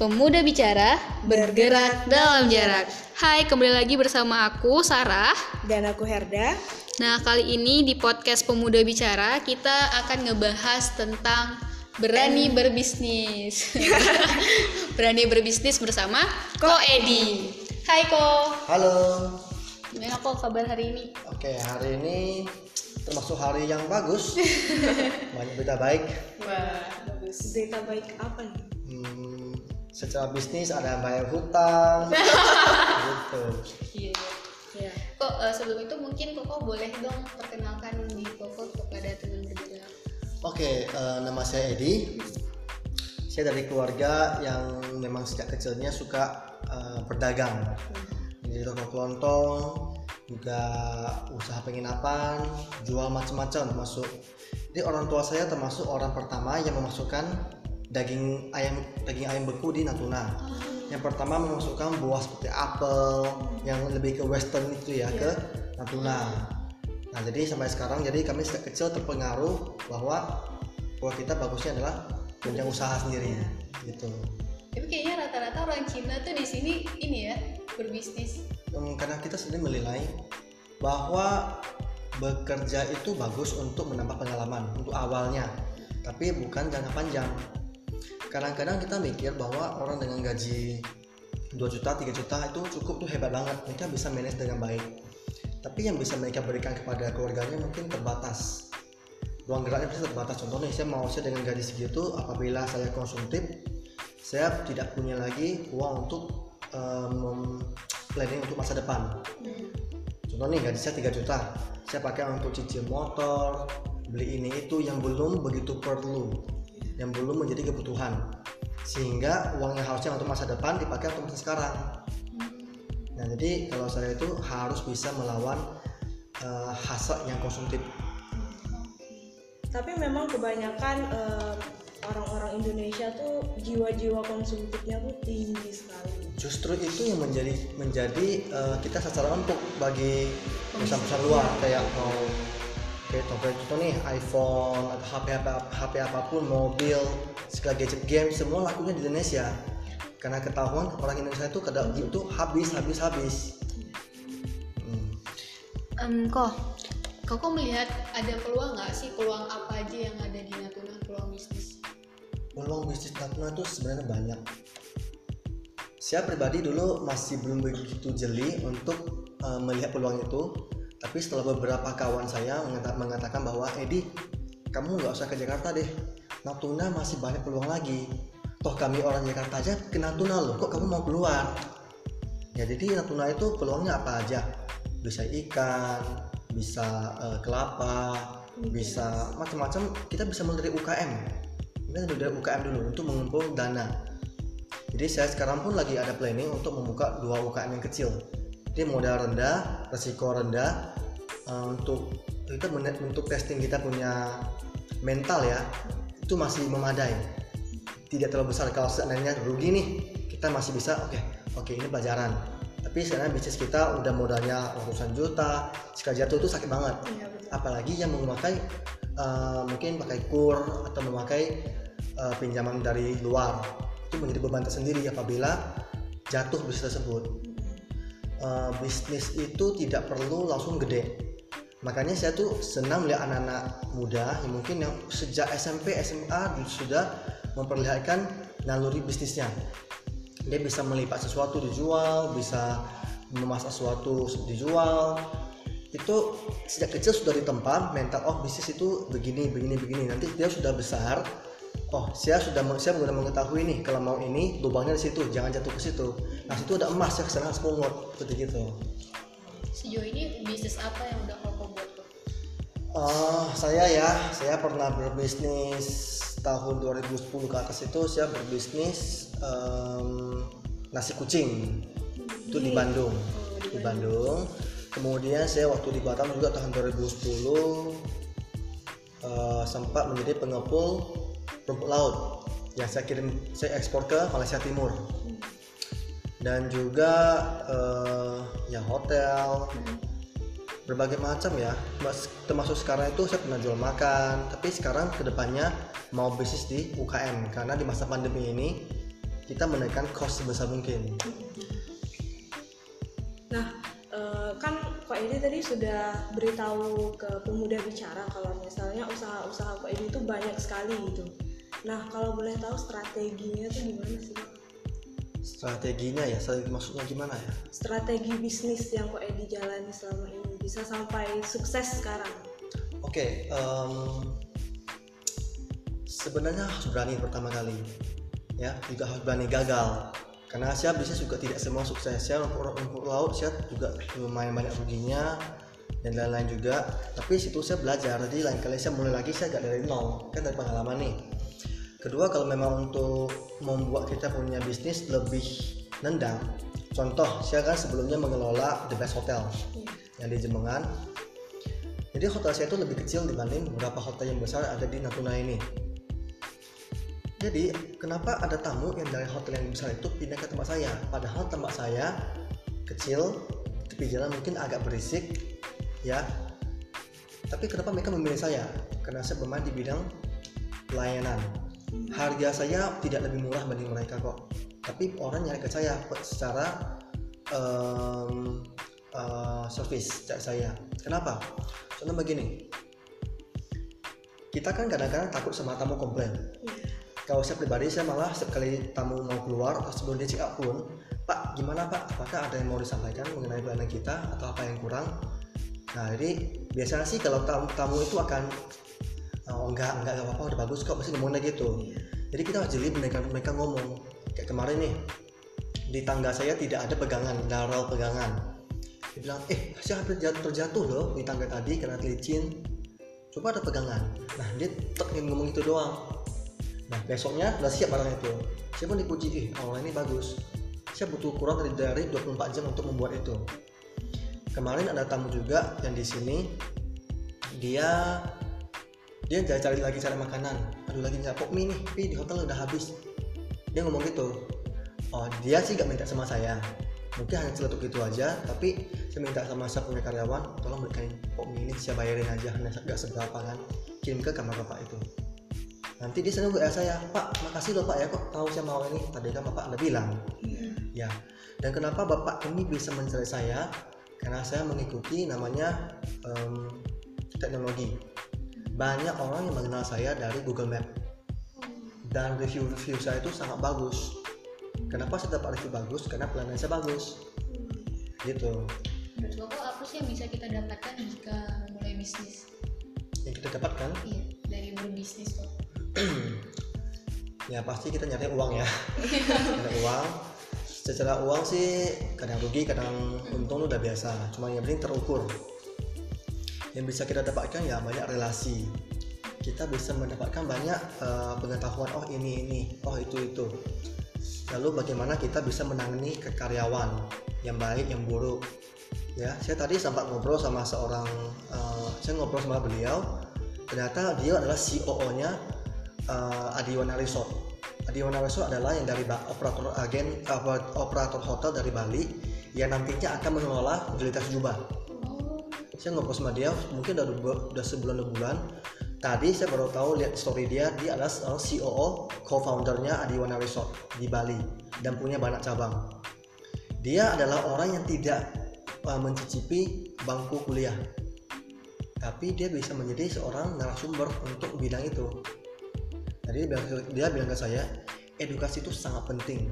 Pemuda Bicara bergerak dalam jarak. Hai, kembali lagi bersama aku Sarah. Dan aku Herda. Nah, kali ini di podcast Pemuda Bicara kita akan ngebahas tentang berani berbisnis. berani berbisnis bersama Ko Edi. Hai Ko. Halo. Gimana kok kabar hari ini? Oke, hari ini termasuk hari yang bagus. Banyak berita baik. Wah, bagus. Berita baik apa nih? Hmm, secara bisnis ada yang bayar hutang. gitu. Iya. Ya. Kok eh, sebelum itu mungkin Koko boleh dong perkenalkan di Koko kepada teman bergerak. Oke, eh, nama saya Edi. Saya dari keluarga yang memang sejak kecilnya suka eh, berdagang. Jadi toko kelontong, juga usaha penginapan, jual macam-macam termasuk. Jadi orang tua saya termasuk orang pertama yang memasukkan daging ayam daging ayam beku di Natuna. Yang pertama memasukkan buah seperti apel yang lebih ke western itu ya ke Natuna. Nah jadi sampai sekarang jadi kami sejak kecil terpengaruh bahwa bahwa kita bagusnya adalah punya usaha sendiri gitu. Tapi kayaknya rata-rata orang Cina tuh di sini ini ya berbisnis. Hmm, karena kita sendiri menilai bahwa bekerja itu bagus untuk menambah pengalaman untuk awalnya, tapi bukan jangka panjang. Kadang-kadang kita mikir bahwa orang dengan gaji 2 juta, 3 juta itu cukup tuh hebat banget, mereka bisa manage dengan baik. Tapi yang bisa mereka berikan kepada keluarganya mungkin terbatas. Ruang geraknya bisa terbatas. Contohnya saya mau saya dengan gaji segitu, apabila saya konsumtif, saya tidak punya lagi uang untuk um, planning untuk masa depan. Contoh nih gaji saya 3 juta, saya pakai untuk cicil motor, beli ini itu yang belum begitu perlu, yang belum menjadi kebutuhan. Sehingga uang yang harusnya untuk masa depan dipakai untuk masa sekarang. Nah jadi kalau saya itu harus bisa melawan uh, hasrat yang konsumtif. Tapi memang kebanyakan eh, orang-orang Indonesia tuh jiwa-jiwa konsumtifnya tuh tinggi sekali. Justru itu yang menjadi menjadi uh, kita sasaran empuk bagi perusahaan-perusahaan luar kayak mau kayak contoh contoh nih iPhone atau HP apa HP apa pun mobil segala gadget game semua lakunya di Indonesia karena ketahuan orang Indonesia itu kadang itu habis habis habis Hmm. Em, kok, Koko melihat ada peluang nggak sih peluang apa aja yang ada di Natuna peluang bisnis? peluang bisnis Natuna itu sebenarnya banyak saya pribadi dulu masih belum begitu jeli untuk uh, melihat peluang itu tapi setelah beberapa kawan saya mengata- mengatakan bahwa Edi kamu nggak usah ke Jakarta deh. Natuna masih banyak peluang lagi. Toh kami orang Jakarta aja ke Natuna loh. Kok kamu mau keluar? Ya jadi Natuna itu peluangnya apa aja? Bisa ikan bisa eh, kelapa bisa macam-macam. Kita bisa mulai dari UKM kita dari UKM dulu untuk mengumpul dana. Jadi saya sekarang pun lagi ada planning untuk membuka dua UKM yang kecil jadi modal rendah resiko rendah. Eh, untuk kita untuk testing kita punya mental ya itu masih memadai. Tidak terlalu besar. Kalau seandainya rugi nih kita masih bisa oke oke ini pelajaran. Tapi sekarang bisnis kita udah modalnya ratusan juta sekali jatuh itu sakit banget. Iya betul. apalagi yang memakai uh, mungkin pakai kur atau memakai uh, pinjaman dari luar. Itu menjadi beban tersendiri apabila jatuh bisnis tersebut Uh, bisnis itu tidak perlu langsung gede. Makanya saya tuh senang melihat anak-anak muda yang mungkin yang sejak SMP SMA sudah memperlihatkan naluri bisnisnya. Dia bisa melipat sesuatu dijual bisa memasak sesuatu dijual. Itu sejak kecil sudah ditempa mental oh bisnis itu begini begini begini. Nanti dia sudah besar oh saya sudah saya sudah mengetahui nih kalau mau ini lubangnya di situ jangan jatuh ke situ. Nah situ ada emas ya ke sana sepungut seperti gitu. Sejauh ini bisnis apa yang udah Koko buat? Eh, saya ya saya pernah berbisnis tahun 2010 ke atas itu saya berbisnis em, nasi kucing. Itu di Bandung. Di Bandung. Kemudian saya waktu di Batam juga tahun 2010 eh, sempat menjadi pengepul rumput laut yang saya kirim saya ekspor ke Malaysia Timur. Dan juga eh, ya hotel berbagai macam ya. Mas- termasuk sekarang itu saya pernah jual makan. Tapi sekarang ke depannya mau bisnis di UKM karena di masa pandemi ini kita menaikkan cost sebesar mungkin Edi tadi sudah beritahu ke pemuda bicara kalau misalnya usaha-usaha Kok Edi itu banyak sekali gitu. Nah, kalau boleh tahu strateginya tuh gimana sih? Strateginya ya maksudnya gimana ya Strategi bisnis yang Kok Edi jalani selama ini bisa sampai sukses sekarang. Oke, em, sebenarnya harus berani pertama kali, ya juga harus berani gagal. Karena saya bisnis juga tidak semua sukses. Saya rumput, rumput laut saya juga lumayan banyak ruginya dan lain-lain juga. Tapi situ saya belajar. Jadi lain kali saya mulai lagi saya gak dari nol, kan dari pengalaman nih. Kedua kalau memang untuk membuat kita punya bisnis lebih nendang, contoh saya kan sebelumnya mengelola The Best Hotel yang di Jemengan jadi hotel saya itu lebih kecil dibanding beberapa hotel yang besar ada di Natuna ini. Jadi kenapa ada tamu yang dari hotel yang besar itu pindah ke tempat saya? Padahal tempat saya kecil, tepi jalan mungkin agak berisik, ya. Tapi kenapa mereka memilih saya? Karena saya bermain di bidang pelayanan. Harga saya tidak lebih murah banding mereka kok. Tapi orang nyari ke saya secara em, eh, service saya. Kenapa? Contoh begini, kita kan kadang-kadang takut sama tamu komplain. Kalau saya pribadi, saya malah setiap kali tamu mau keluar atau sebelum dia check out pun, Pak, gimana Pak? Apakah ada yang mau disampaikan mengenai pelayanan kita atau apa yang kurang? Nah, jadi biasanya sih kalau tamu, tamu itu akan oh enggak enggak enggak apa-apa udah bagus kok pasti ngomongnya gitu. Jadi kita harus jeli mereka mereka ngomong kayak kemarin nih di tangga saya tidak ada pegangan, daral pegangan dia bilang eh saya hampir jatuh, terjatuh loh di tangga tadi karena licin coba ada pegangan nah dia tek ngomong itu doang nah besoknya udah siap barang itu. Saya pun dipuji? Ih awal ini bagus. Saya butuh kurang dari dari 24 jam untuk membuat itu. Kemarin ada tamu juga yang di sini. Dia dia cari, cari lagi cari makanan. Aduh lagi nggak pok mie nih. Pi di hotel udah habis. Dia ngomong gitu. Oh dia sih gak minta sama saya. Mungkin hanya celetuk gitu aja tapi saya minta sama saya punya karyawan tolong berikan pok mie ini saya bayarin aja. Hanya gak seberapa kan. Kirim ke kamar bapak itu nanti dia selalu WA saya pak makasih loh pak ya kok tahu saya mau ini. Tadi kan bapak udah bilang. Ya. Dan kenapa bapak ini bisa mencari saya? Karena saya mengikuti namanya em, teknologi. Banyak orang yang mengenal saya dari Google Map. Dan review-review saya itu sangat bagus. Kenapa saya dapat review bagus? Karena pelayanan saya bagus. Gitu. Menurut Bapak apa sih yang bisa kita dapatkan jika memulai bisnis? yang kita dapatkan? Iya, dari berbisnis kok. Ya pasti kita nyari uang ya. Nyari uang. Secara uang sih kadang rugi kadang untung udah biasa. Cuma yang penting terukur. Yang bisa kita dapatkan ya banyak relasi. Kita bisa mendapatkan banyak eh, pengetahuan oh ini ini oh itu itu. Lalu bagaimana kita bisa menangani ke karyawan yang baik yang buruk? Ya saya tadi sempat ngobrol sama seorang eh, saya ngobrol sama beliau. Ternyata dia adalah CEO-nya uh, Adiwana Resort. Adiwana Resort adalah yang dari operator agen apa, operator hotel dari Bali yang nantinya akan mengelola fasilitas Jubah. Oh, Saya ngobrol sama dia mungkin udah udah sebulan dua bulan. Tadi saya baru tahu lihat story dia dia adalah seorang COO co-foundernya Adiwana Resort di Bali dan punya banyak cabang. Dia adalah orang yang tidak uh, mencicipi bangku kuliah tapi dia bisa menjadi seorang narasumber untuk bidang itu. Jadi dia bilang, ke saya, edukasi itu sangat penting,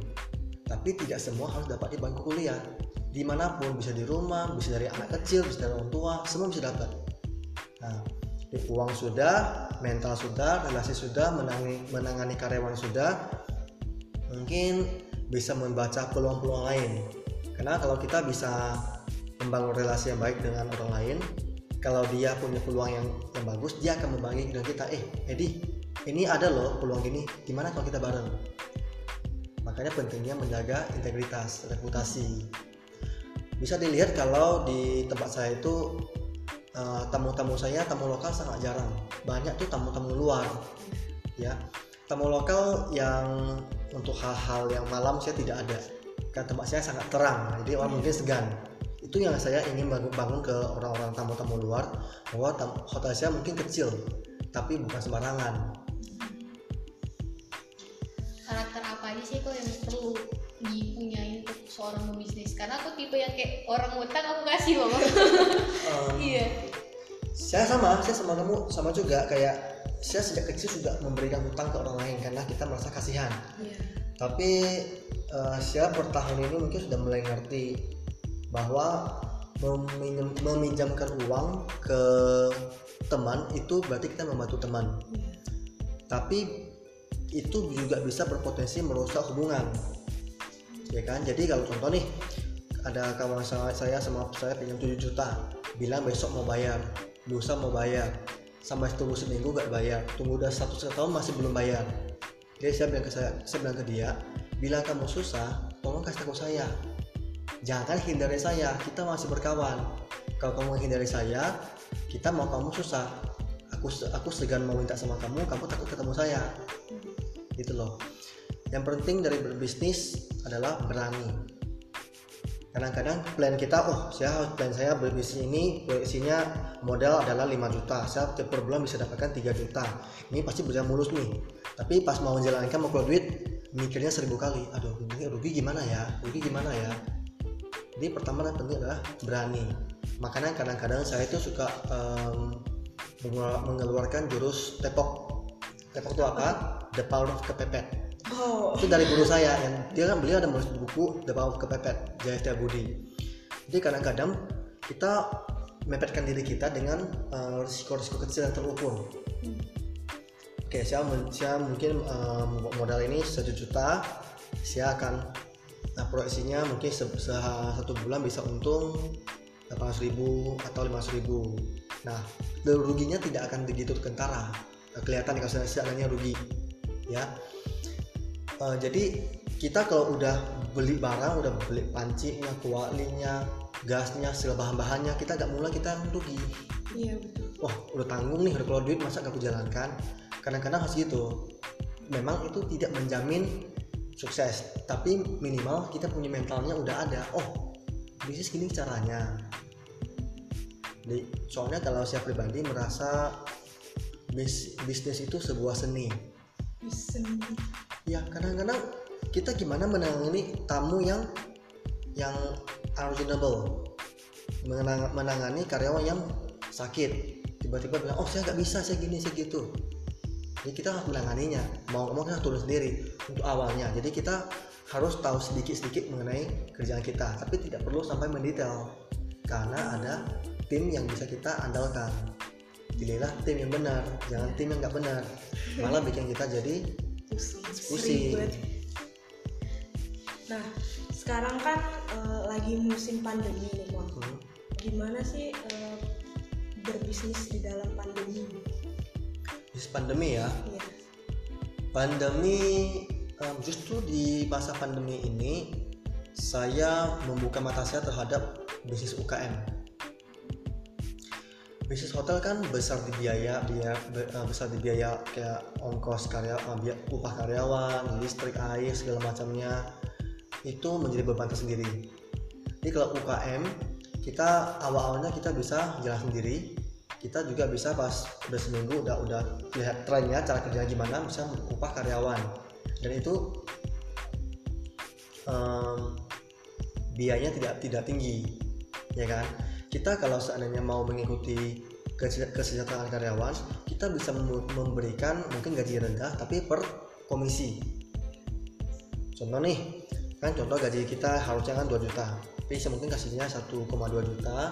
tapi tidak semua harus dapat di bangku kuliah. Di mana pun, bisa di rumah, bisa dari anak kecil, bisa dari orang tua, semua bisa dapat. Nah, uang sudah, mental sudah, relasi sudah, menangani, menangani karyawan sudah, mungkin bisa membaca peluang-peluang lain. Karena kalau kita bisa membangun relasi yang baik dengan orang lain, kalau dia punya peluang yang, yang bagus dia akan membagi dengan kita eh Edi ini ada loh peluang gini gimana kalau kita bareng? Makanya pentingnya menjaga integritas reputasi. Bisa dilihat kalau di tempat saya itu eh, tamu-tamu saya tamu lokal sangat jarang. Banyak tuh tamu-tamu luar ya. Tamu lokal yang untuk hal-hal yang malam saya tidak ada. Karena tempat saya sangat terang jadi orang mungkin segan. Itu yang saya ingin bangun, bangun ke orang-orang tamu-tamu luar bahwa tam- hotel saya mungkin kecil tapi bukan sembarangan karakter apa aja sih kok yang perlu dipunyain untuk seorang pebisnis? Karena aku tipe yang kayak orang ngutang aku kasih loh Um, iya. Saya sama saya sama kamu sama juga. Kayak saya sejak kecil sudah memberikan hutang ke orang lain karena kita merasa kasihan. Iya. tapi eh, saya per tahun ini mungkin sudah mulai ngerti bahwa meminjam, meminjamkan uang ke teman itu berarti kita membantu teman. Iya. Tapi itu juga bisa berpotensi merusak hubungan. Ya kan? Jadi kalau contoh nih ada kawan saya sama saya pinjam 7 juta bilang besok mau bayar lusa mau bayar sampai tunggu seminggu gak bayar tunggu udah satu tahun masih belum bayar. Jadi saya bilang ke saya saya bilang ke dia bila kamu susah tolong kasih tahu saya. Jangan hindari saya kita masih berkawan. Kalau kamu menghindari saya kita mau kamu susah aku aku segan mau minta sama kamu kamu takut ketemu saya. Gitu loh. Yang penting dari berbisnis adalah berani. Kadang-kadang plan kita oh saya plan saya berbisnis ini proyeksinya modal adalah 5 juta. Saya tiap bulan bisa dapatkan 3 juta. Ini pasti berjalan mulus nih. Tapi pas mau menjalankan mau keluar duit mikirnya seribu kali. Aduh ini rugi gimana ya? Rugi gimana ya? Jadi pertama yang penting adalah berani. Makanya kadang-kadang saya itu suka mengelu- mengeluarkan jurus tepok. Tepok itu apa? The power of kepepet. Oh. itu dari guru saya yang dia kan beliau ada menulis buku The Power of Kepepet Jaya Budi. Jadi kadang-kadang kita mepetkan diri kita dengan eh, risiko-risiko kecil yang terukur. Oke saya, saya mungkin eh, modal ini satu juta saya akan nah proyeksinya mungkin se- se- satu bulan bisa untung 800 ribu atau 500 ribu nah ruginya tidak akan begitu kentara. Kelihatan kalau seandainya rugi ya. Eh, jadi kita kalau udah beli barang udah beli pancinya kualinya gasnya segala bahan-bahannya kita agak mulai kita rugi. Iya betul. wah udah tanggung nih udah keluar duit masa gak aku jalankan? Kadang-kadang harus gitu. Memang itu tidak menjamin sukses tapi minimal kita punya mentalnya udah ada. Oh bisnis gini caranya soalnya kalau saya pribadi merasa bis- bisnis itu sebuah seni. Bisa. ya kadang-kadang kita gimana menangani tamu yang yang unreasonable. Mengenang- menangani karyawan yang sakit. Tiba-tiba bilang oh saya nggak bisa saya gini saya gitu. Jadi kita harus menanganinya. Mau ngomong kita turun sendiri untuk awalnya. Jadi kita harus tahu sedikit-sedikit mengenai kerjaan kita. Tapi tidak perlu sampai mendetail. Karena ada tim yang bisa kita andalkan pilihlah tim yang benar jangan tim yang nggak benar malah bikin kita jadi Pusing. Pusing. Nah, sekarang kan eh, lagi musim pandemi nih, hmm, Gimana sih eh, berbisnis di dalam pandemi? bisnis pandemi ya Iya. pandemi em, justru di masa pandemi ini saya membuka mata saya terhadap bisnis UKM bisnis hotel kan besar di biaya biaya be- eh, besar di biaya kayak ongkos karya eh, biaya upah karyawan listrik air segala macamnya. Itu menjadi beban tersendiri. Jadi kalau UKM kita awal-awalnya kita bisa jalan sendiri. Kita juga bisa pas udah seminggu udah udah lihat trennya cara kerja gimana bisa upah karyawan. Dan itu em, biayanya tidak tidak tinggi ya kan kita kalau seandainya mau mengikuti kese- kesejahteraan karyawan kita bisa mem- memberikan mungkin gaji rendah tapi per komisi. Contoh nih kan contoh gaji kita harusnya kan 2 juta tapi mungkin kasihnya 1,2 juta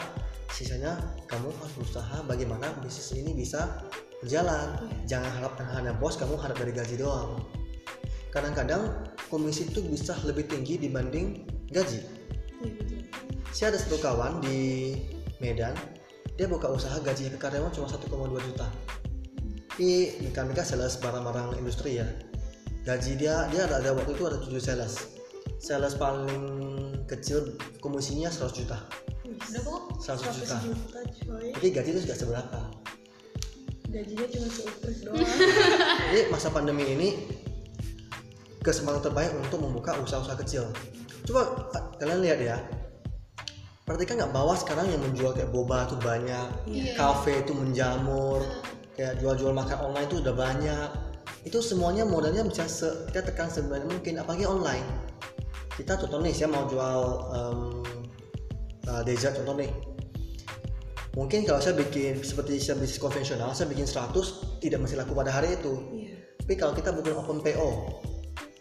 sisanya kamu harus berusaha bagaimana bisnis ini bisa berjalan. Jangan harap hanya bos kamu harap dari gaji doang. Kadang-kadang komisi itu bisa lebih tinggi dibanding gaji. Saya ada satu kawan di Medan. Dia buka usaha gaji ke karyawan cuma 1,2 juta. Tapi mereka sales barang-barang industri ya. Gaji dia dia ada, ada waktu itu ada 7 sales. Sales paling kecil komisinya 100 juta. Berapa kok? 100 juta. 100 juta coy. tapi gaji itu juga seberapa? Gajinya cuma seupres doang. jadi masa pandemi ini kesempatan terbaik untuk membuka usaha-usaha kecil. Coba ah, kalian lihat ya perhatikan nggak bawah sekarang yang menjual kayak boba tuh banyak Iya. kafe itu menjamur kayak jual-jual makan online itu udah banyak. Itu semuanya modalnya bisa se- kita tekan sebenarnya mungkin apalagi online. Kita contoh nih saya mau jual em, uh, dessert contoh nih. Mungkin kalau saya bikin seperti saya bisnis konvensional saya bikin 100 tidak mesti laku pada hari itu. Iya. tapi kalau kita bikin open PO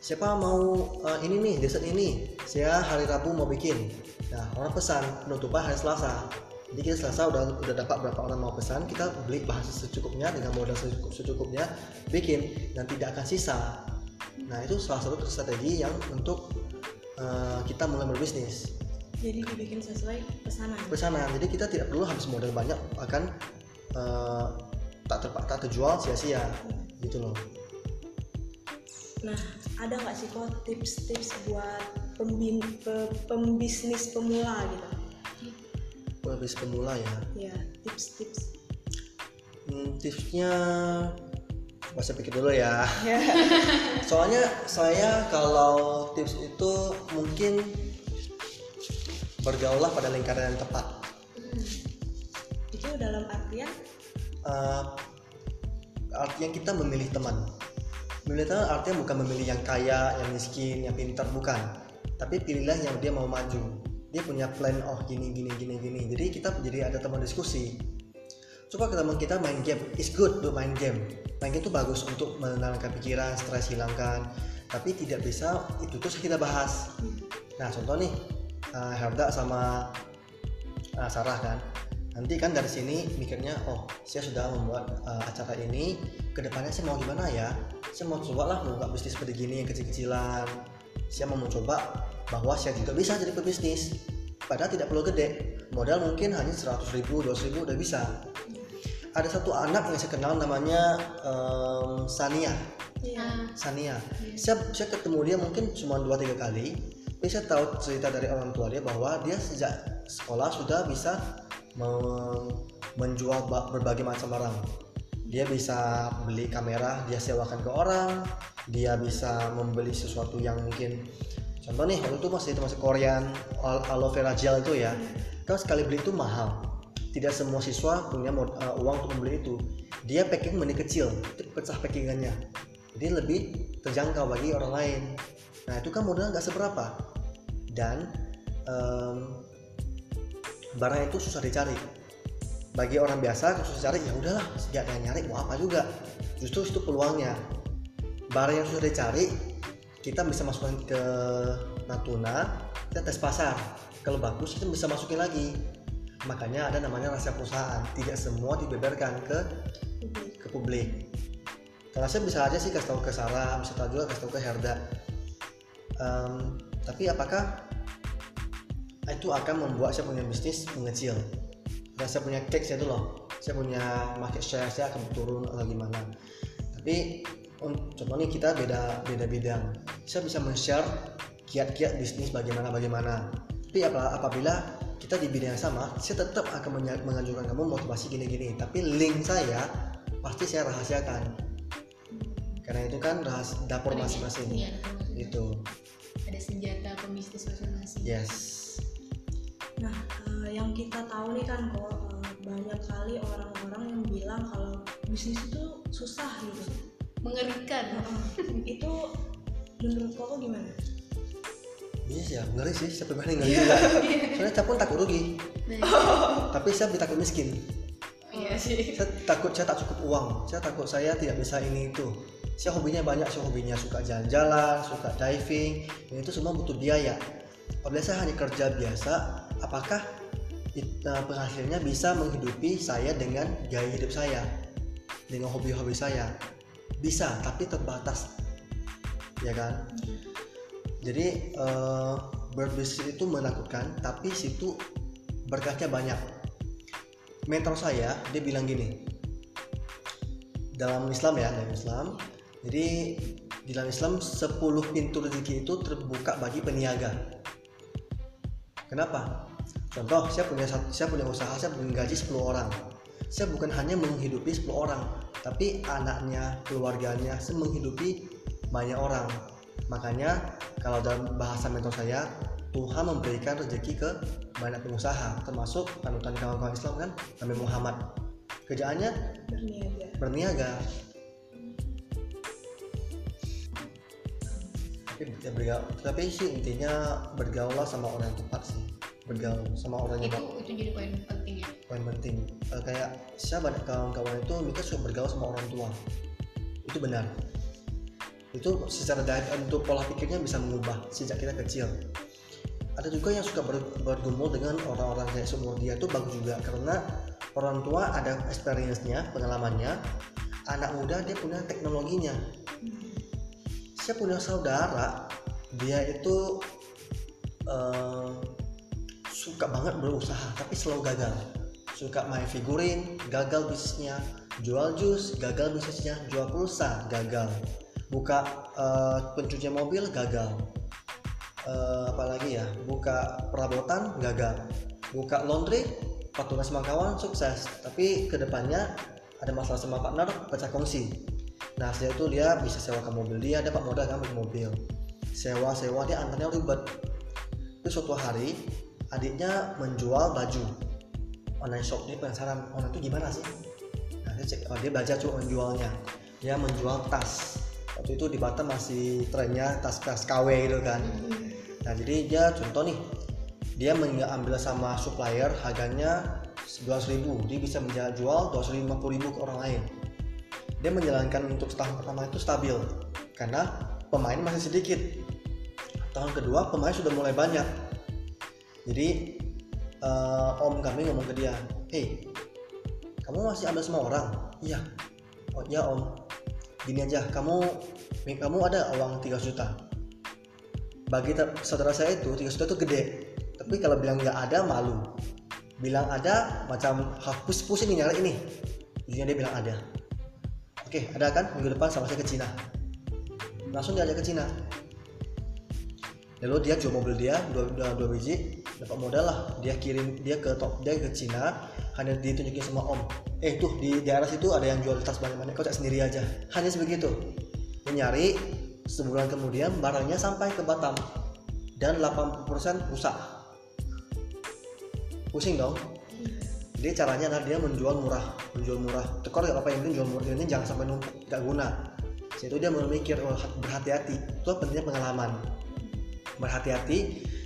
siapa mau uh, ini nih dessert ini saya hari Rabu mau bikin. Nah orang pesan penutupan hari Selasa. Jadi kita Selasa udah udah dapat berapa orang mau pesan kita beli bahan secukupnya dengan modal secukup, secukupnya bikin. Dan tidak akan sisa. Nah itu salah satu strategi yang untuk uh, kita mulai berbisnis. Jadi dibikin sesuai pesanan. pesanan. Jadi kita tidak perlu habis modal banyak akan uh, tak terpak tak terjual sia-sia. Gitu loh Nah, ada nggak sih kok tips-tips buat pembin pe- pembisnis pemula gitu? habis pemula ya Ya, tips-tips. Hmm, tipsnya saya pikir dulu ya. Ya. Soalnya saya kalau tips itu mungkin bergaulah pada lingkaran yang tepat. Itu dalam artian Eh, artinya kita memilih teman. Memilih teman artinya bukan memilih yang kaya, yang miskin, yang pintar, bukan. Tapi pilihlah yang dia mau maju. Dia punya plan, oh gini, gini, gini, gini. Jadi kita jadi ada teman diskusi. Coba kita kita main game, it's good to main game. Main game itu bagus untuk menenangkan pikiran, stres hilangkan. Tapi tidak bisa itu terus kita bahas. Nah contoh nih, uh, Herda sama uh, Sarah kan. Nanti kan dari sini mikirnya, oh saya sudah membuat uh, acara ini, ke depannya saya mau gimana ya? Saya mau coba lah membuka bisnis seperti gini yang kecil-kecilan. Saya mau mencoba bahwa saya juga bisa jadi pebisnis. Padahal tidak perlu gede, modal mungkin hanya 100 ribu, 200 ribu udah bisa. Ada satu anak yang saya kenal namanya em, Sania. Iya. Ah, Sania. Saya, saya ketemu dia mungkin cuma dua tiga kali. Tapi saya tahu cerita dari orang tua dia bahwa dia sejak sekolah sudah bisa men- menjual ba- berbagai macam barang. Dia bisa beli kamera, dia sewakan ke orang. Dia bisa membeli sesuatu yang mungkin contoh nih waktu itu masih masih Korean al- aloe vera gel itu ya. Kan sekali beli itu mahal. Tidak semua siswa punya uh, uang untuk membeli itu. Dia packing mending kecil, pecah packingannya jadi lebih terjangkau bagi orang lain nah itu kan modal nggak seberapa dan em, barang itu susah dicari bagi orang biasa kalau susah dicari ya udahlah sejak dia nyari mau apa juga. Justru itu peluangnya. Barang yang susah dicari kita bisa masukkan ke Natuna kita tes pasar. Kalau bagus kita bisa masukin lagi. Makanya ada namanya rahasia perusahaan. Tidak semua dibeberkan ke ke publik. Kalau saya bisa aja sih kasih tahu ke Sarah bisa tahu juga kasih tahu ke Herda. Em, tapi apakah itu akan membuat saya punya bisnis mengecil dan saya punya cake saya itu loh. Saya punya market share saya akan turun atau gimana. Tapi un- contoh nih kita beda beda bidang. Saya bisa men-share kiat-kiat bisnis bagaimana bagaimana. Tapi apa- apabila kita di bidang yang sama saya tetap akan mengajukan kamu motivasi gini-gini. Tapi link saya pasti saya rahasiakan. Karena itu kan rahas dapur masing-masing. iya, ada termasuk. itu ada senjata pembisnis masing-masing. Yes. Nah, yang kita tahu nih kan kok eh, banyak kali orang-orang yang bilang kalau bisnis itu susah gitu. mengerikan. Itu menurut koko gimana? bisnis ya. Ngeri sih saya pribadi ngeri juga. Soalnya saya pun takut rugi. Nah, tapi saya lebih takut miskin? Iya sih. Saya takut saya tak cukup uang. Saya takut saya tidak bisa ini itu. Saya hobinya banyak saya hobinya suka jalan-jalan suka diving. Dan itu semua butuh biaya. Apabila saya hanya kerja biasa apakah it- eh, penghasilnya bisa menghidupi saya dengan gaya hidup saya dengan hobi-hobi saya. Bisa tapi terbatas. Ya kan? Jadi eh, berbisnis itu menakutkan tapi situ berkahnya banyak. Mentor saya dia bilang gini dalam Islam ya dalam Islam jadi di dalam Islam 10 pintu rezeki itu terbuka bagi peniaga. Kenapa contoh saya punya saya punya usaha saya menggaji 10 orang. Saya bukan hanya menghidupi 10 orang tapi anaknya keluarganya saya menghidupi banyak orang. Makanya kalau dalam bahasa mentor saya Tuhan memberikan rezeki ke banyak pengusaha termasuk panutan kawan-kawan Islam kan Nabi Muhammad. Kerjaannya Berniaga. berniaga. Tapi ya tapi sih intinya bergaul sama orang yang tepat sih bergaul sama orang yang itu itu jadi poin penting ya? Paling penting. Eh, kayak saya banyak kawan-kawan itu mereka suka bergaul sama orang tua. Itu benar. Itu secara diet untuk pola pikirnya bisa mengubah sejak kita kecil. Ada juga yang suka ber- bergumul dengan orang-orang kayak seumur dia itu bagus juga karena orang tua ada experience-nya pengalamannya. Anak muda dia punya teknologinya. Saya punya saudara dia itu eh, suka banget berusaha tapi selalu gagal. Suka main figurin gagal bisnisnya. Jual jus gagal bisnisnya. Jual pulsa gagal. Buka eh, pencucian mobil gagal. Eh, apalagi ya? Buka perabotan gagal. Buka laundry patungan sama kawan sukses. Tapi ke depannya ada masalah sama partner pecah kongsi. Nah setelah itu dia bisa sewakan mobil dia dapat modal kan mobil. Sewa sewa dia antarnya ribet. Terus suatu hari adiknya menjual baju. Online shop dia penasaran online itu gimana sih? Nah dia cek oh, dia belajar cuma menjualnya. Dia menjual tas. Waktu itu di Batam masih trennya tas-tas KW gitu kan. Nah jadi dia contoh nih dia mengambil sama supplier harganya 11.000 dia bisa menjual 250.000 ke orang lain. Dia menjalankan untuk tahun pertama itu stabil karena pemain masih sedikit. Tahun kedua pemain sudah mulai banyak jadi eh, om kami ngomong ke dia hei kamu masih ambil semua orang? Iya. Oh iya om. Gini aja kamu kamu ada uang 3 juta. Bagi saudara saya itu 3 juta itu gede. Tapi kalau bilang nggak ada malu. Bilang ada macam hapus pusing nih nyari ini. Ujungnya dia bilang ada. Oke ada kan? Minggu depan sama saya ke Cina. Langsung diajak ke Cina. Lalu dia jual mobil dia dua, dua, dua biji dapat modal lah. Dia kirim dia ke top dia ke Cina hanya ditunjukin sama om. Eh tuh di daerah situ ada yang jual tas banyak-banyak. Kau cek sendiri aja. Hanya sebegitu. Dia nyari sebulan kemudian barangnya sampai ke Batam. Dan 80% rusak. Pusing dong. Jadi caranya adalah dia menjual murah menjual murah. Tekor gak apa-apa yang penting jual murah. Ini jangan sampai numpuk gak guna. Situ dia memikir oh, berhati-hati. Itu pentingnya pengalaman. Berhati-hati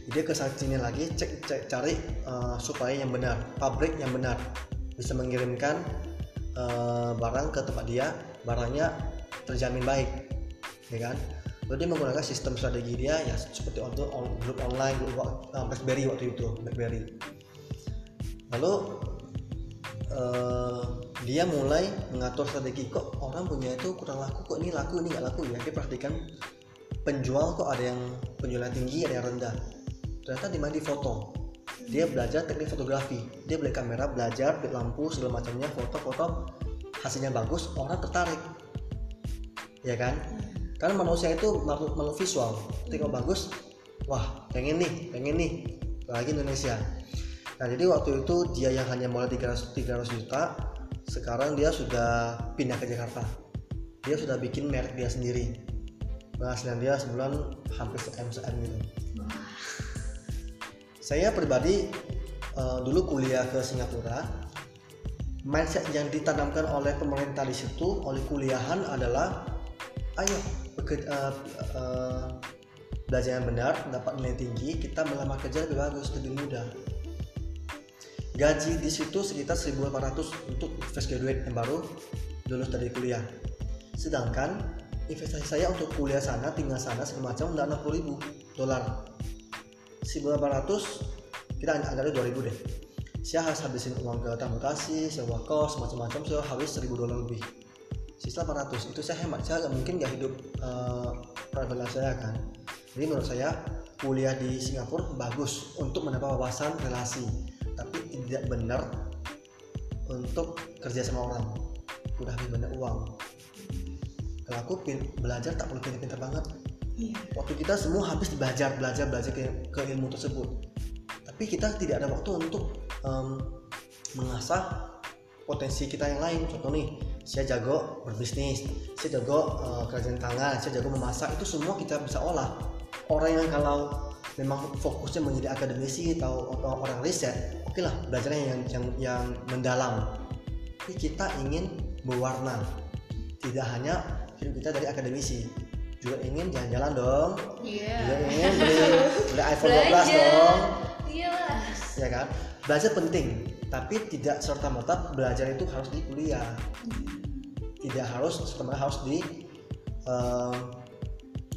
dia ke sini lagi cek, cek cari uh, supaya yang benar pabrik yang benar. Bisa mengirimkan uh, barang ke tempat dia barangnya terjamin baik ya kan? Lalu dia menggunakan sistem strategi dia ya seperti untuk on, grup online grup uh, BlackBerry waktu itu BlackBerry. Lalu uh, dia mulai mengatur strategi kok orang punya itu kurang laku kok ini laku ini nggak laku ya? Dia perhatikan penjual kok ada yang penjualan tinggi ada yang rendah ternyata di mana di foto. Dia belajar teknik fotografi. Dia beli kamera belajar beli lampu segala macamnya foto-foto hasilnya bagus orang tertarik. Ya kan? Karena manusia itu makhluk makhluk visual. Ketika bagus wah pengen nih pengen nih. Lagi Indonesia. Nah jadi waktu itu dia yang hanya mulai 300, 300 juta sekarang dia sudah pindah ke Jakarta. Dia sudah bikin merek dia sendiri. Penghasilan dia sebulan hampir se M gitu saya pribadi uh, dulu kuliah ke Singapura. Mindset yang ditanamkan oleh pemerintah di situ oleh kuliahan adalah ayo bekerja, uh, uh, belajar yang benar dapat nilai tinggi kita melamar kerja lebih bagus lebih mudah. Gaji di situ sekitar 1.800 untuk fresh graduate yang baru lulus dari kuliah. Sedangkan investasi saya untuk kuliah sana tinggal sana segala macam udah 60.000 dolar 1.800 kita anggap 2000 deh. Saya harus habisin uang ke transportasi sewa kos macam-macam saya habis 1000 dolar lebih. Sisa 800 itu saya hemat. Saya mungkin nggak hidup uh, private saya kan. Jadi menurut saya kuliah di Singapura bagus untuk mendapat wawasan relasi. Tapi tidak benar untuk kerja sama orang. Udah lebih banyak uang. Kalau aku belajar tak perlu pintar-pintar banget Iya. waktu kita semua habis belajar belajar belajar ke, ke ilmu tersebut. Tapi kita tidak ada waktu untuk em, mengasah potensi kita yang lain. Contoh nih saya jago berbisnis saya jago eh, kerjaan tangan saya jago memasak itu semua kita bisa olah. Orang yang kalau memang fokusnya menjadi akademisi atau, atau orang riset oke lah belajarnya yang yang yang mendalam. Tapi kita ingin berwarna. Tidak hanya hidup kita dari akademisi juga ingin jalan-jalan dong. Iya. juga ingin beli, beli iPhone 12 Belajar. dong. Iya ya kan? Belajar penting tapi tidak serta merta belajar itu harus di kuliah. Tidak harus serta merta harus di em,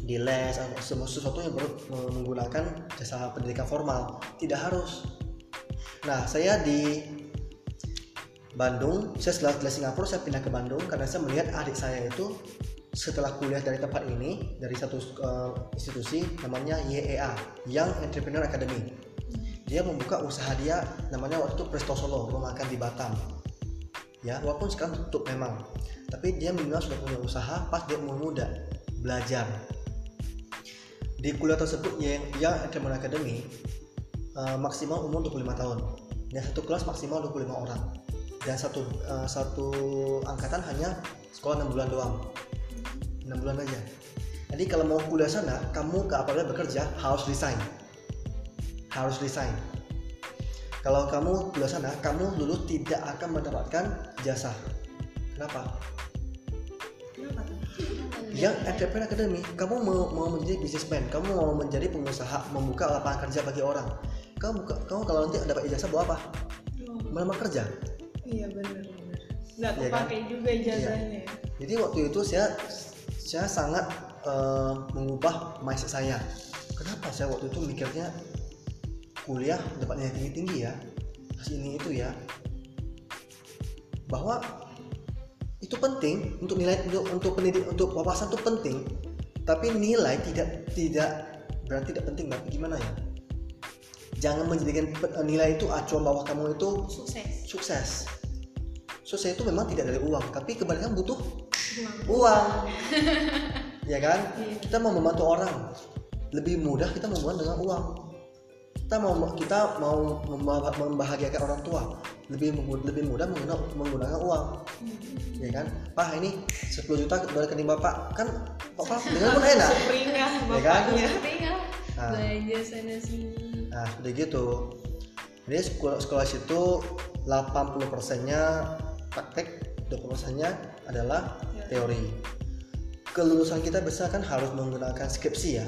di les atau semua sesuatu yang baru menggunakan jasa pendidikan formal. Tidak harus. Nah saya di Bandung saya setelah dari Singapura saya pindah ke Bandung karena saya melihat adik saya itu setelah kuliah dari tempat ini dari satu eh, institusi namanya YEA Young Entrepreneur Academy. Dia membuka usaha dia namanya waktu itu Presto Solo rumah makan di Batam. Ya walaupun sekarang tutup memang tapi dia minimal sudah punya usaha pas dia umur muda belajar. Di kuliah tersebut yang yang Entrepreneur Academy eh, maksimal umur 25 tahun. Dan satu kelas maksimal 25 orang. Dan satu eh, satu angkatan hanya sekolah 6 bulan doang 6 bulan aja jadi kalau mau kuliah sana kamu ke apabila bekerja harus resign harus resign kalau kamu kuliah sana kamu dulu tidak akan mendapatkan jasa kenapa yang entrepreneur academy kamu mau, mau menjadi businessman kamu mau menjadi pengusaha membuka lapangan kerja bagi orang kamu kamu kalau nanti dapat ijazah buat apa melamar kerja iya benar benar. Nggak Iya kan? kepakai juga ijazahnya. ya. jadi waktu itu saya saya sangat eh, mengubah mindset saya. Kenapa saya waktu itu mikirnya kuliah dapat nilai tinggi tinggi ya terus ini itu ya? Bahwa itu penting untuk nilai untuk untuk pendidik untuk wawasan itu penting tapi nilai tidak tidak berarti tidak penting tapi gimana ya? Jangan menjadikan pe- nilai itu acuan bahwa kamu itu Sukses. sukses. Sukses itu memang tidak dari uang tapi kebanyakan butuh Uang. ya kan? Iya. kita mau membantu orang. Lebih mudah kita membantu dengan uang. Kita mau kita mau memba- membahagiakan orang tua. Lebih lebih mudah menggunakan menggunakan uang. Ya kan? Pak ini 10 juta balikin di bapak kan bapak dengan pun enak. Ya kan? Nah. belanja sana sini. nah gitu. Jadi sekolah sekolah situ 80 persennya praktek 20 persennya adalah teori. Kelulusan kita biasa kan harus menggunakan skripsi ya.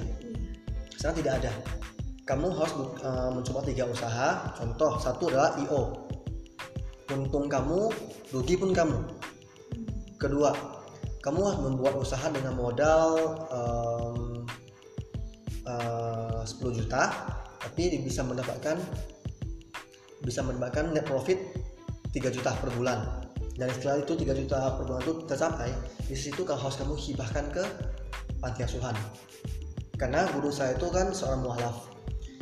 Sekarang tidak ada. Kamu harus eh, mencoba tiga usaha. Contoh satu adalah io untung kamu rugi pun kamu. Kedua kamu harus membuat usaha dengan modal em, eh, 10 juta tapi bisa mendapatkan bisa mendapatkan net profit 3 juta per bulan dan setelah itu 3 juta per bulan itu tercapai di situ kan harus kamu hibahkan ke panti asuhan. Karena guru saya itu kan seorang mualaf.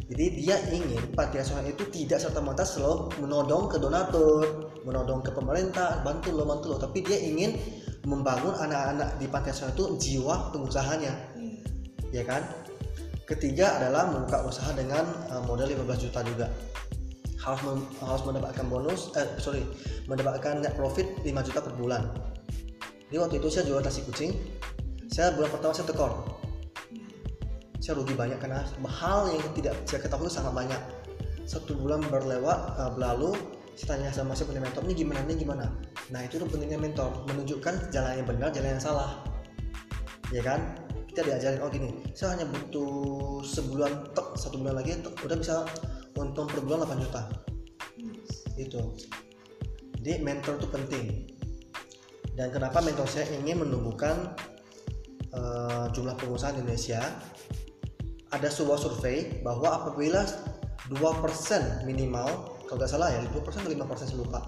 Jadi dia ingin panti asuhan itu tidak serta merta selalu menodong ke donatur menodong ke pemerintah bantu lo bantu lo. Tapi dia ingin membangun anak-anak di panti asuhan itu jiwa pengusahanya. Iya. ya kan? Ketiga adalah membuka usaha dengan uh, modal 15 juta juga harus mem- harus mendapatkan bonus eh sorry mendapatkan net profit 5 juta per bulan. Jadi waktu itu saya jual nasi kucing saya bulan pertama saya tekor. Saya rugi banyak karena hal yang tidak saya ketahui sangat banyak. Satu bulan berlewat uh, berlalu saya tanya sama saya punya mentor ini gimana ini gimana? Nah itu tuh pentingnya mentor menunjukkan jalan yang benar jalan yang salah. Ya kan? Kita diajarin oh gini saya hanya butuh sebulan tek satu bulan lagi tek, udah bisa untung per bulan 8 juta. Itu. Jadi mentor itu penting. Dan kenapa mentor saya ingin menumbuhkan eh, jumlah pengusaha di Indonesia? Ada sebuah survei bahwa apabila 2% minimal kalau nggak salah ya 2% atau 5% saya lupa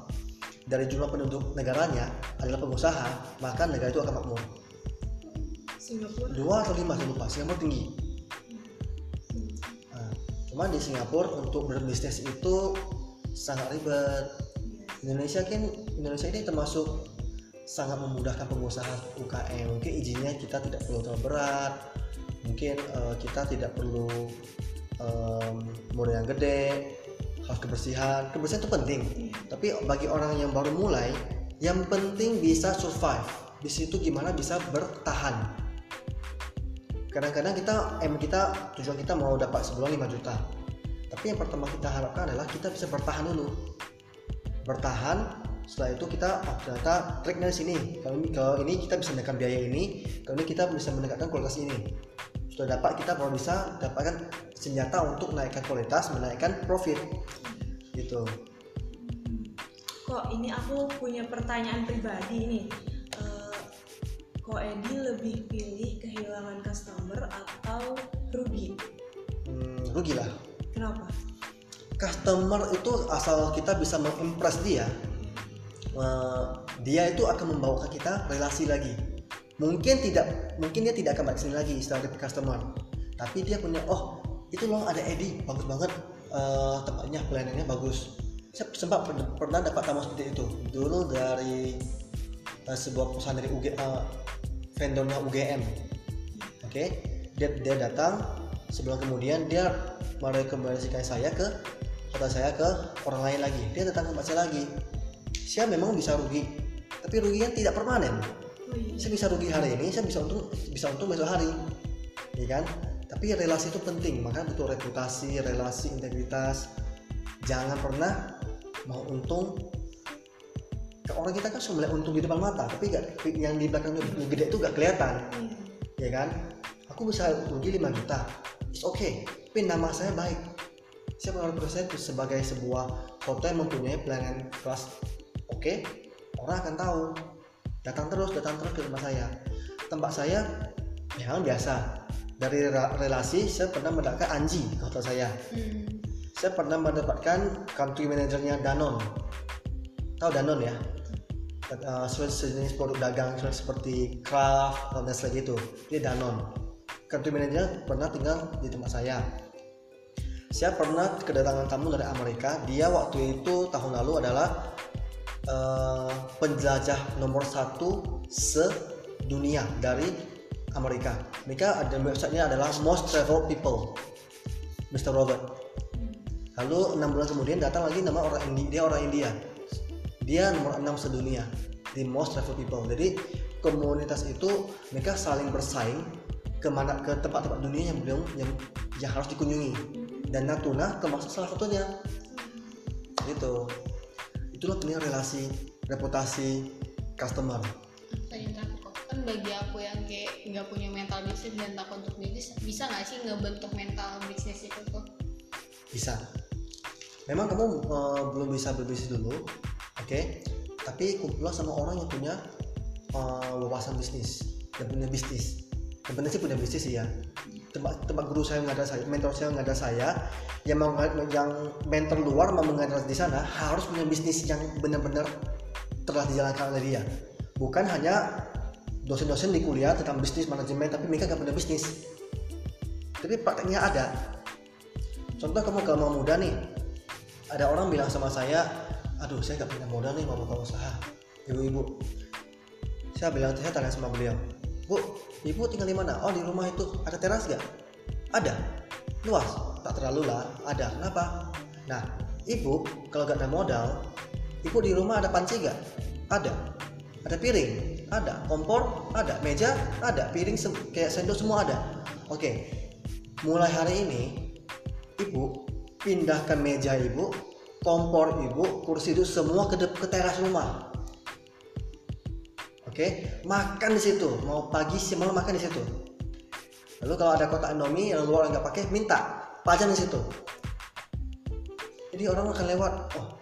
dari jumlah penduduk negaranya adalah pengusaha maka negara itu akan makmur. Singapura? Dua atau lima saya lupa. Singapura tinggi cuma di Singapura untuk berbisnis itu sangat ribet. Indonesia kan Indonesia ini termasuk sangat memudahkan pengusaha UKM mungkin izinnya kita tidak perlu terlalu berat. Mungkin eh, kita tidak perlu em, modal yang gede. Harus kebersihan. Kebersihan itu penting. Tapi bagi orang yang baru mulai yang penting bisa survive. Di situ gimana bisa bertahan kadang-kadang kita em kita tujuan kita mau dapat sebulan 5 juta. Tapi yang pertama kita harapkan adalah kita bisa bertahan dulu. Bertahan setelah itu kita oh, ternyata triknya di sini. Kalau ini, kalau ini kita bisa menekan biaya ini kalau ini kita bisa meningkatkan kualitas ini. Sudah dapat kita baru bisa dapatkan senjata untuk menaikkan kualitas menaikkan profit. Gitu. Kok ini aku punya pertanyaan pribadi nih kok Edi lebih pilih kehilangan customer atau rugi? Hmm, rugi lah. Kenapa? Customer itu asal kita bisa mengimpress dia eh, dia itu akan membawa ke kita relasi lagi. Mungkin tidak mungkin dia tidak akan balik sini lagi setelah dapat customer. Tapi dia punya oh itu loh ada Edi bagus banget eh, tempatnya pelayanannya bagus. Saya sempat per- pernah dapat tamu seperti itu. Dulu dari eh, sebuah perusahaan dari UG, eh, vendornya UGM oke dia dia datang sebulan kemudian dia merekomendasikan saya ke hotel saya ke orang lain lagi. Dia datang ke tempat saya lagi. Saya memang bisa rugi tapi ruginya tidak permanen. Oh iya. Saya bisa rugi hari ini saya bisa untung bisa untung besok hari. Ya kan? Tapi relasi itu penting maka butuh reputasi relasi integritas. Jangan pernah mau untung orang kita kan cuma melihat untung di depan mata tapi gak, yang di belakang lebih gede itu gak kelihatan. Iya. ya kan? Aku bisa rugi 5 juta. It's okay. Tapi nama saya baik. Saya menganggap saya itu sebagai sebuah hotel yang mempunyai pelayanan kelas. Oke? Orang akan tahu. Datang terus datang terus ke tempat saya. Tempat saya yang biasa. Dari re- relasi saya pernah mendapatkan Anji hotel saya. Hmm. saya pernah mendapatkan country manajernya Danone tahu Danone ya? Uh, sejenis produk dagang seperti Kraft dan Nestle gitu dia Danone. Country manajernya pernah tinggal di tempat saya. Saya pernah kedatangan tamu dari Amerika. Dia waktu itu tahun lalu adalah uh, penjajah nomor satu sedunia dari Amerika. Mereka ada websitenya adalah most travel people Mr. Robert. Lalu enam bulan kemudian datang lagi nama orang India dia orang India dia nomor 6 sedunia di most travel people. Jadi komunitas itu mereka saling bersaing ke mana ke tempat-tempat dunia yang belum yang, yang harus dikunjungi. Dan Natuna termasuk salah satunya. Gitu. Itulah penting relasi reputasi customer. Kan bagi aku yang kayak nggak punya mental bisnis dan takut untuk bisnis bisa nggak sih ngebentuk mental bisnis itu tuh? Bisa. Memang kamu eh, belum bisa berbisnis dulu oke? Tapi kumpulah sama orang yang punya eh, wawasan bisnis yang punya bisnis. Yang penting sih punya bisnis ya. Tempat tempat guru saya mengajar saya mentor saya mengajar saya yang mau yang mentor luar mau mengajar di sana harus punya bisnis yang benar-benar telah dijalankan oleh dia. Bukan hanya dosen-dosen di kuliah tentang bisnis manajemen tapi mereka gak punya bisnis. Tapi prakteknya ada. Contoh kamu kalau mau muda nih ada orang bilang sama saya aduh saya gak punya modal nih mau buka usaha. Ibu-ibu. Saya bilang saya tanya sama beliau bu ibu tinggal di mana oh di rumah itu. Ada teras gak ada. Luas. Tak terlalu lah. Ada. Kenapa? Nah ibu kalau gak ada modal ibu di rumah ada panci gak ada. Ada piring? Ada. Kompor? Ada. Meja? Ada. Piring kayak sendok semua ada. Oke. Mulai hari ini ibu pindahkan meja ibu kompor ibu kursi itu semua ke, ke teras rumah. Oke makan di situ. Mau pagi siang malam makan di situ. Lalu kalau ada kotak indomie yang luar nggak pakai minta. Pajang di situ. Jadi orang akan lewat. Oh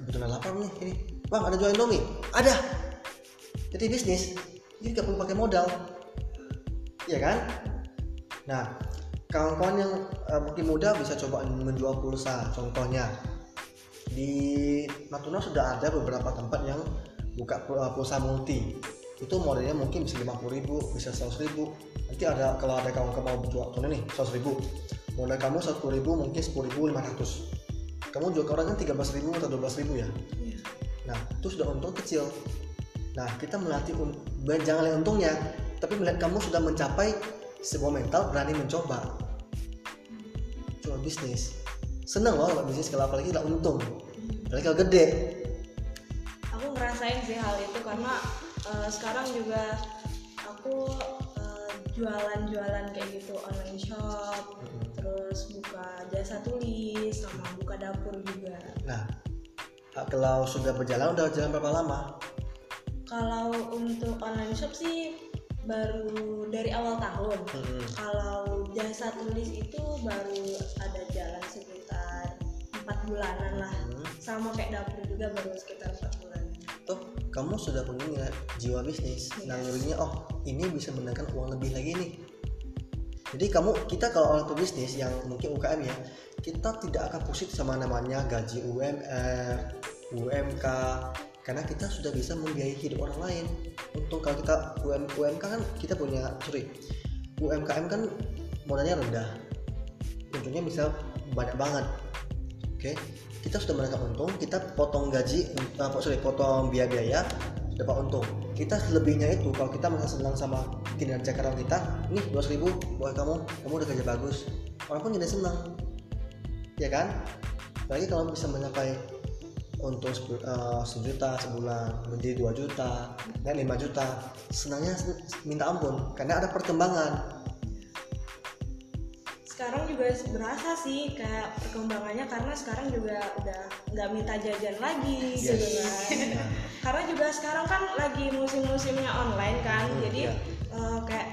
kebetulan lapar nih ini. Bang ada jual indomie? Ada. Jadi bisnis jadi nggak perlu pakai modal. Ya kan? Nah kawan-kawan yang eh, mungkin muda bisa coba menjual pulsa contohnya di Natuna sudah ada beberapa tempat yang buka eh, pulsa multi itu modelnya mungkin bisa 50.000 ribu bisa 100.000 ribu nanti ada kalau ada kawan-kawan mau jual contohnya nih 100.000 ribu modal kamu 10.000 ribu mungkin 10.500 kamu jual ke orang kan 13.000 ribu atau 12.000 ribu ya Iya. Nah, itu sudah untung kecil. Nah, kita melatih un- jangan lihat untungnya, tapi melihat kamu sudah mencapai sebuah mental berani mencoba. Coba bisnis. Seneng loh kalau bisnis kalau apalagi lah untung. Apalagi kalau gede. aku ngerasain sih hal itu karena eh, sekarang juga aku eh, jualan-jualan kayak gitu online shop terus buka jasa tulis sama buka dapur juga Nah, Ah, kalau sudah berjalan udah jalan berapa lama Kalau untuk online shop sih baru dari awal tahun. Hmm. Kalau jasa tulis itu baru ada jalan sekitar empat bulanan lah. Hmm. Sama kayak dapur juga baru sekitar empat bulan. Tuh, kamu sudah punya jiwa bisnis. Nah, nyuruhnya, oh ini bisa mendatangkan uang lebih lagi nih. Jadi kamu, kita kalau orang pebisnis yang mungkin UKM ya, kita tidak akan pusing sama namanya gaji UMR, UMK, karena kita sudah bisa membiayai hidup orang lain. Untuk kalau kita UM, UMK kan kita punya, sorry, UMKM kan modalnya rendah, untungnya bisa banyak banget. Oke, kita sudah mendapatkan untung, kita potong gaji, apa sorry, potong biaya-biaya, dapat untung. Kita selebihnya itu kalau kita merasa senang sama kinerja karyawan kita, nih 200 ribu buat kamu, kamu udah kerja bagus. Orang pun senang, ya kan? Lagi kalau bisa mencapai untung sebu- eh, sejuta sebulan menjadi 2 juta dan 5 juta senangnya sen- minta ampun karena ada perkembangan Sekarang juga berasa sih kayak perkembangannya karena sekarang juga udah nggak minta jajan lagi Yes. gitu kan. Karena juga sekarang kan lagi musim-musimnya online kan Hmm, jadi iya. eh, kayak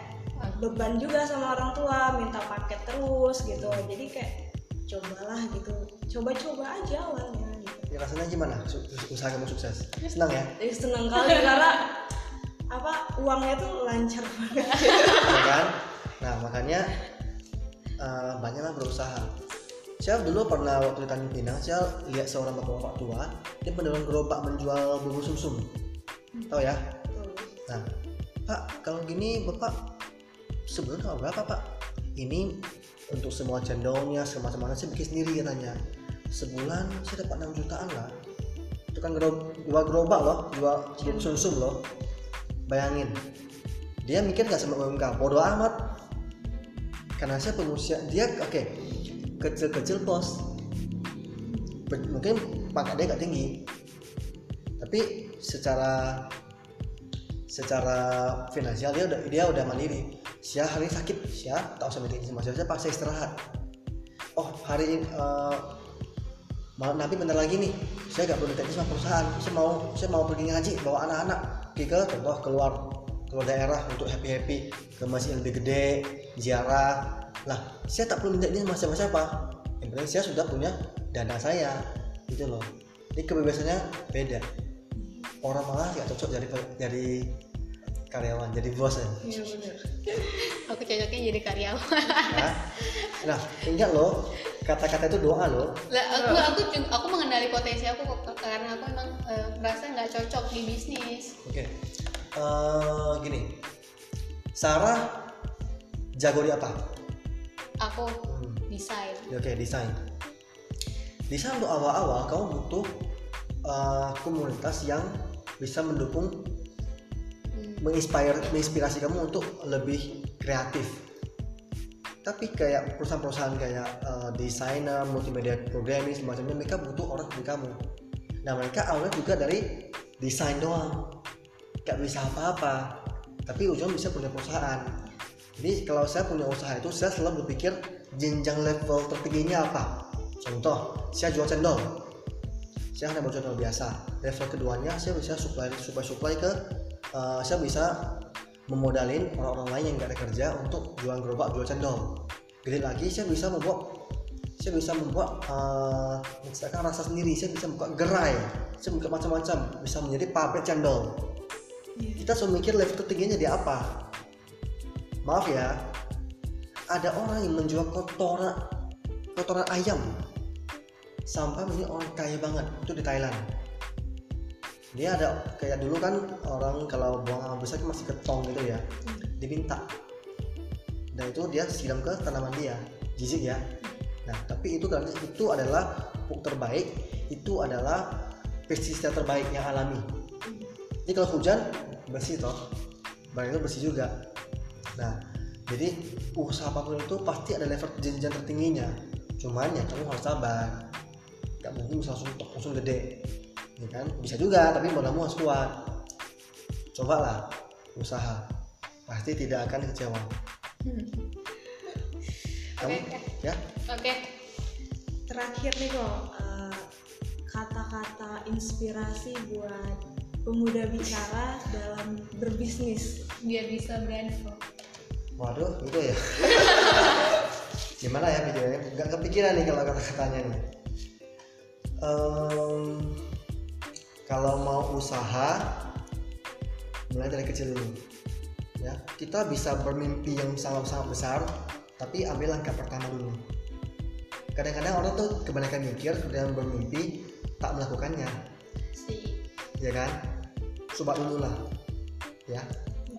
beban juga sama orang tua minta paket terus gitu. Jadi kayak cobalah gitu coba-coba aja awalnya gitu. Ya rasanya gimana? Usaha kamu sukses? Senang ya? Jadi seneng kali karena apa uangnya tuh lancar banget. Ya kan? Nah makanya eh, banyaklah berusaha. Saya dulu pernah waktu di Tanjung Pinang saya lihat seorang bapak-bapak tua dia penjualan gerobak menjual bubur sumsum. Tahu ya? Tuh. nah pak kalau gini bapak sebulan dapat berapa pak? Ini untuk semua cendolnya semacam saya bikin sendiri katanya. Sebulan saya dapat 6 jutaan lah. Itu kan gerob, jual gerobak loh bubur sumsum loh. Bayangin dia mikir gak sama UMK bodoh amat karena saya pengusia dia oke kecil-kecil bos Ber- mungkin pangkat dia gak tinggi. Tapi secara secara finansial dia udah dia udah mandiri. Saya hari ini sakit saya tahu sama meeting sama saya paksa istirahat. Oh hari ini eh, malam nanti bentar lagi nih saya gak perlu teknis sama perusahaan. Saya mau saya mau pergi ngaji bawa anak-anak pergi ke contoh keluar keluar daerah untuk happy happy ke masjid yang lebih gede ziarah. Lah saya tak perlu minta ini sama siapa siapa yang penting saya sudah punya dana saya gitu loh. Ini kebebasannya beda. Orang malah gak cocok jadi jadi karyawan jadi bos ya iya bener Aku cocoknya jadi karyawan. nah, nah ingat loh kata-kata itu doa loh Lah, aku aku juga- aku mengenali potensi aku kok karena aku emang merasa nggak cocok di bisnis. Oke, Eh, gini, Sarah jago di apa? Aku Hmm, desain. ya Oke, desain. Desain untuk awal-awal kamu butuh eh, komunitas yang bisa mendukung. Menginspire, menginspirasi kamu untuk lebih kreatif. Tapi kayak perusahaan-perusahaan kayak eh, desainer, multimedia programming semacamnya, mereka butuh orang seperti kamu. Nah mereka awalnya juga dari desain doang, gak bisa apa-apa. Tapi ujung bisa punya perusahaan. Jadi kalau saya punya usaha itu, saya selalu berpikir jenjang level tertingginya apa. Contoh, saya jual cendol. Saya hanya jual cendol biasa. Level keduanya, saya bisa supply supply supply ke, eh, saya bisa memodalin orang-orang lain yang nggak ada kerja untuk jual gerobak, jual cendol. Gede lagi, saya bisa membuat saya bisa membuat uh, misalkan rasa sendiri saya bisa buka gerai saya buka macam-macam bisa menjadi pabrik cendol. Kita selalu mikir level tertingginya jadi apa. Maaf ya ada orang yang menjual kotoran kotoran ayam. Sampai menjadi orang kaya banget itu di Thailand dia ada kayak dulu kan orang kalau buang air besar masih ketong gitu ya. Diminta. Dan itu dia siram ke tanaman dia jijik ya. Nah tapi itu kan itu adalah pupuk terbaik itu adalah pestisida terbaik yang alami. Jadi kalau hujan bersih toh. Barang itu bersih juga. Nah jadi usaha apa pun itu pasti ada level jenjang tertingginya. Cuman ya kamu harus sabar. Nggak mungkin bisa langsung langsung gede ya kan bisa juga tapi modalmu harus kuat cobalah usaha pasti tidak akan kecewa Hmm. kamu Oke. ya Oke. terakhir nih kok eh, kata kata-kata inspirasi buat pemuda bicara dalam berbisnis? biar bisa berani kok Waduh, itu ya. Gimana ya pikirannya? Gak kepikiran nih kalau kata-katanya nih. Em, kalau mau usaha, mulai dari kecil dulu. Ya, kita bisa bermimpi yang sangat-sangat besar, tapi ambil langkah pertama dulu. Kadang-kadang orang tuh kebanyakan mikir dan bermimpi tak melakukannya, sih ya kan? Coba dulu lah, ya.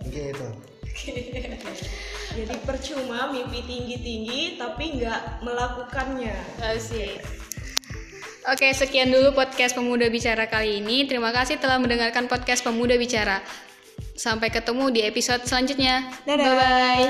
Mungkin itu. Jadi percuma mimpi tinggi-tinggi tapi nggak melakukannya. Asik. Oke, sekian dulu podcast Pemuda Bicara kali ini. Terima kasih telah mendengarkan podcast Pemuda Bicara. Sampai ketemu di episode selanjutnya. Dadah. Bye bye.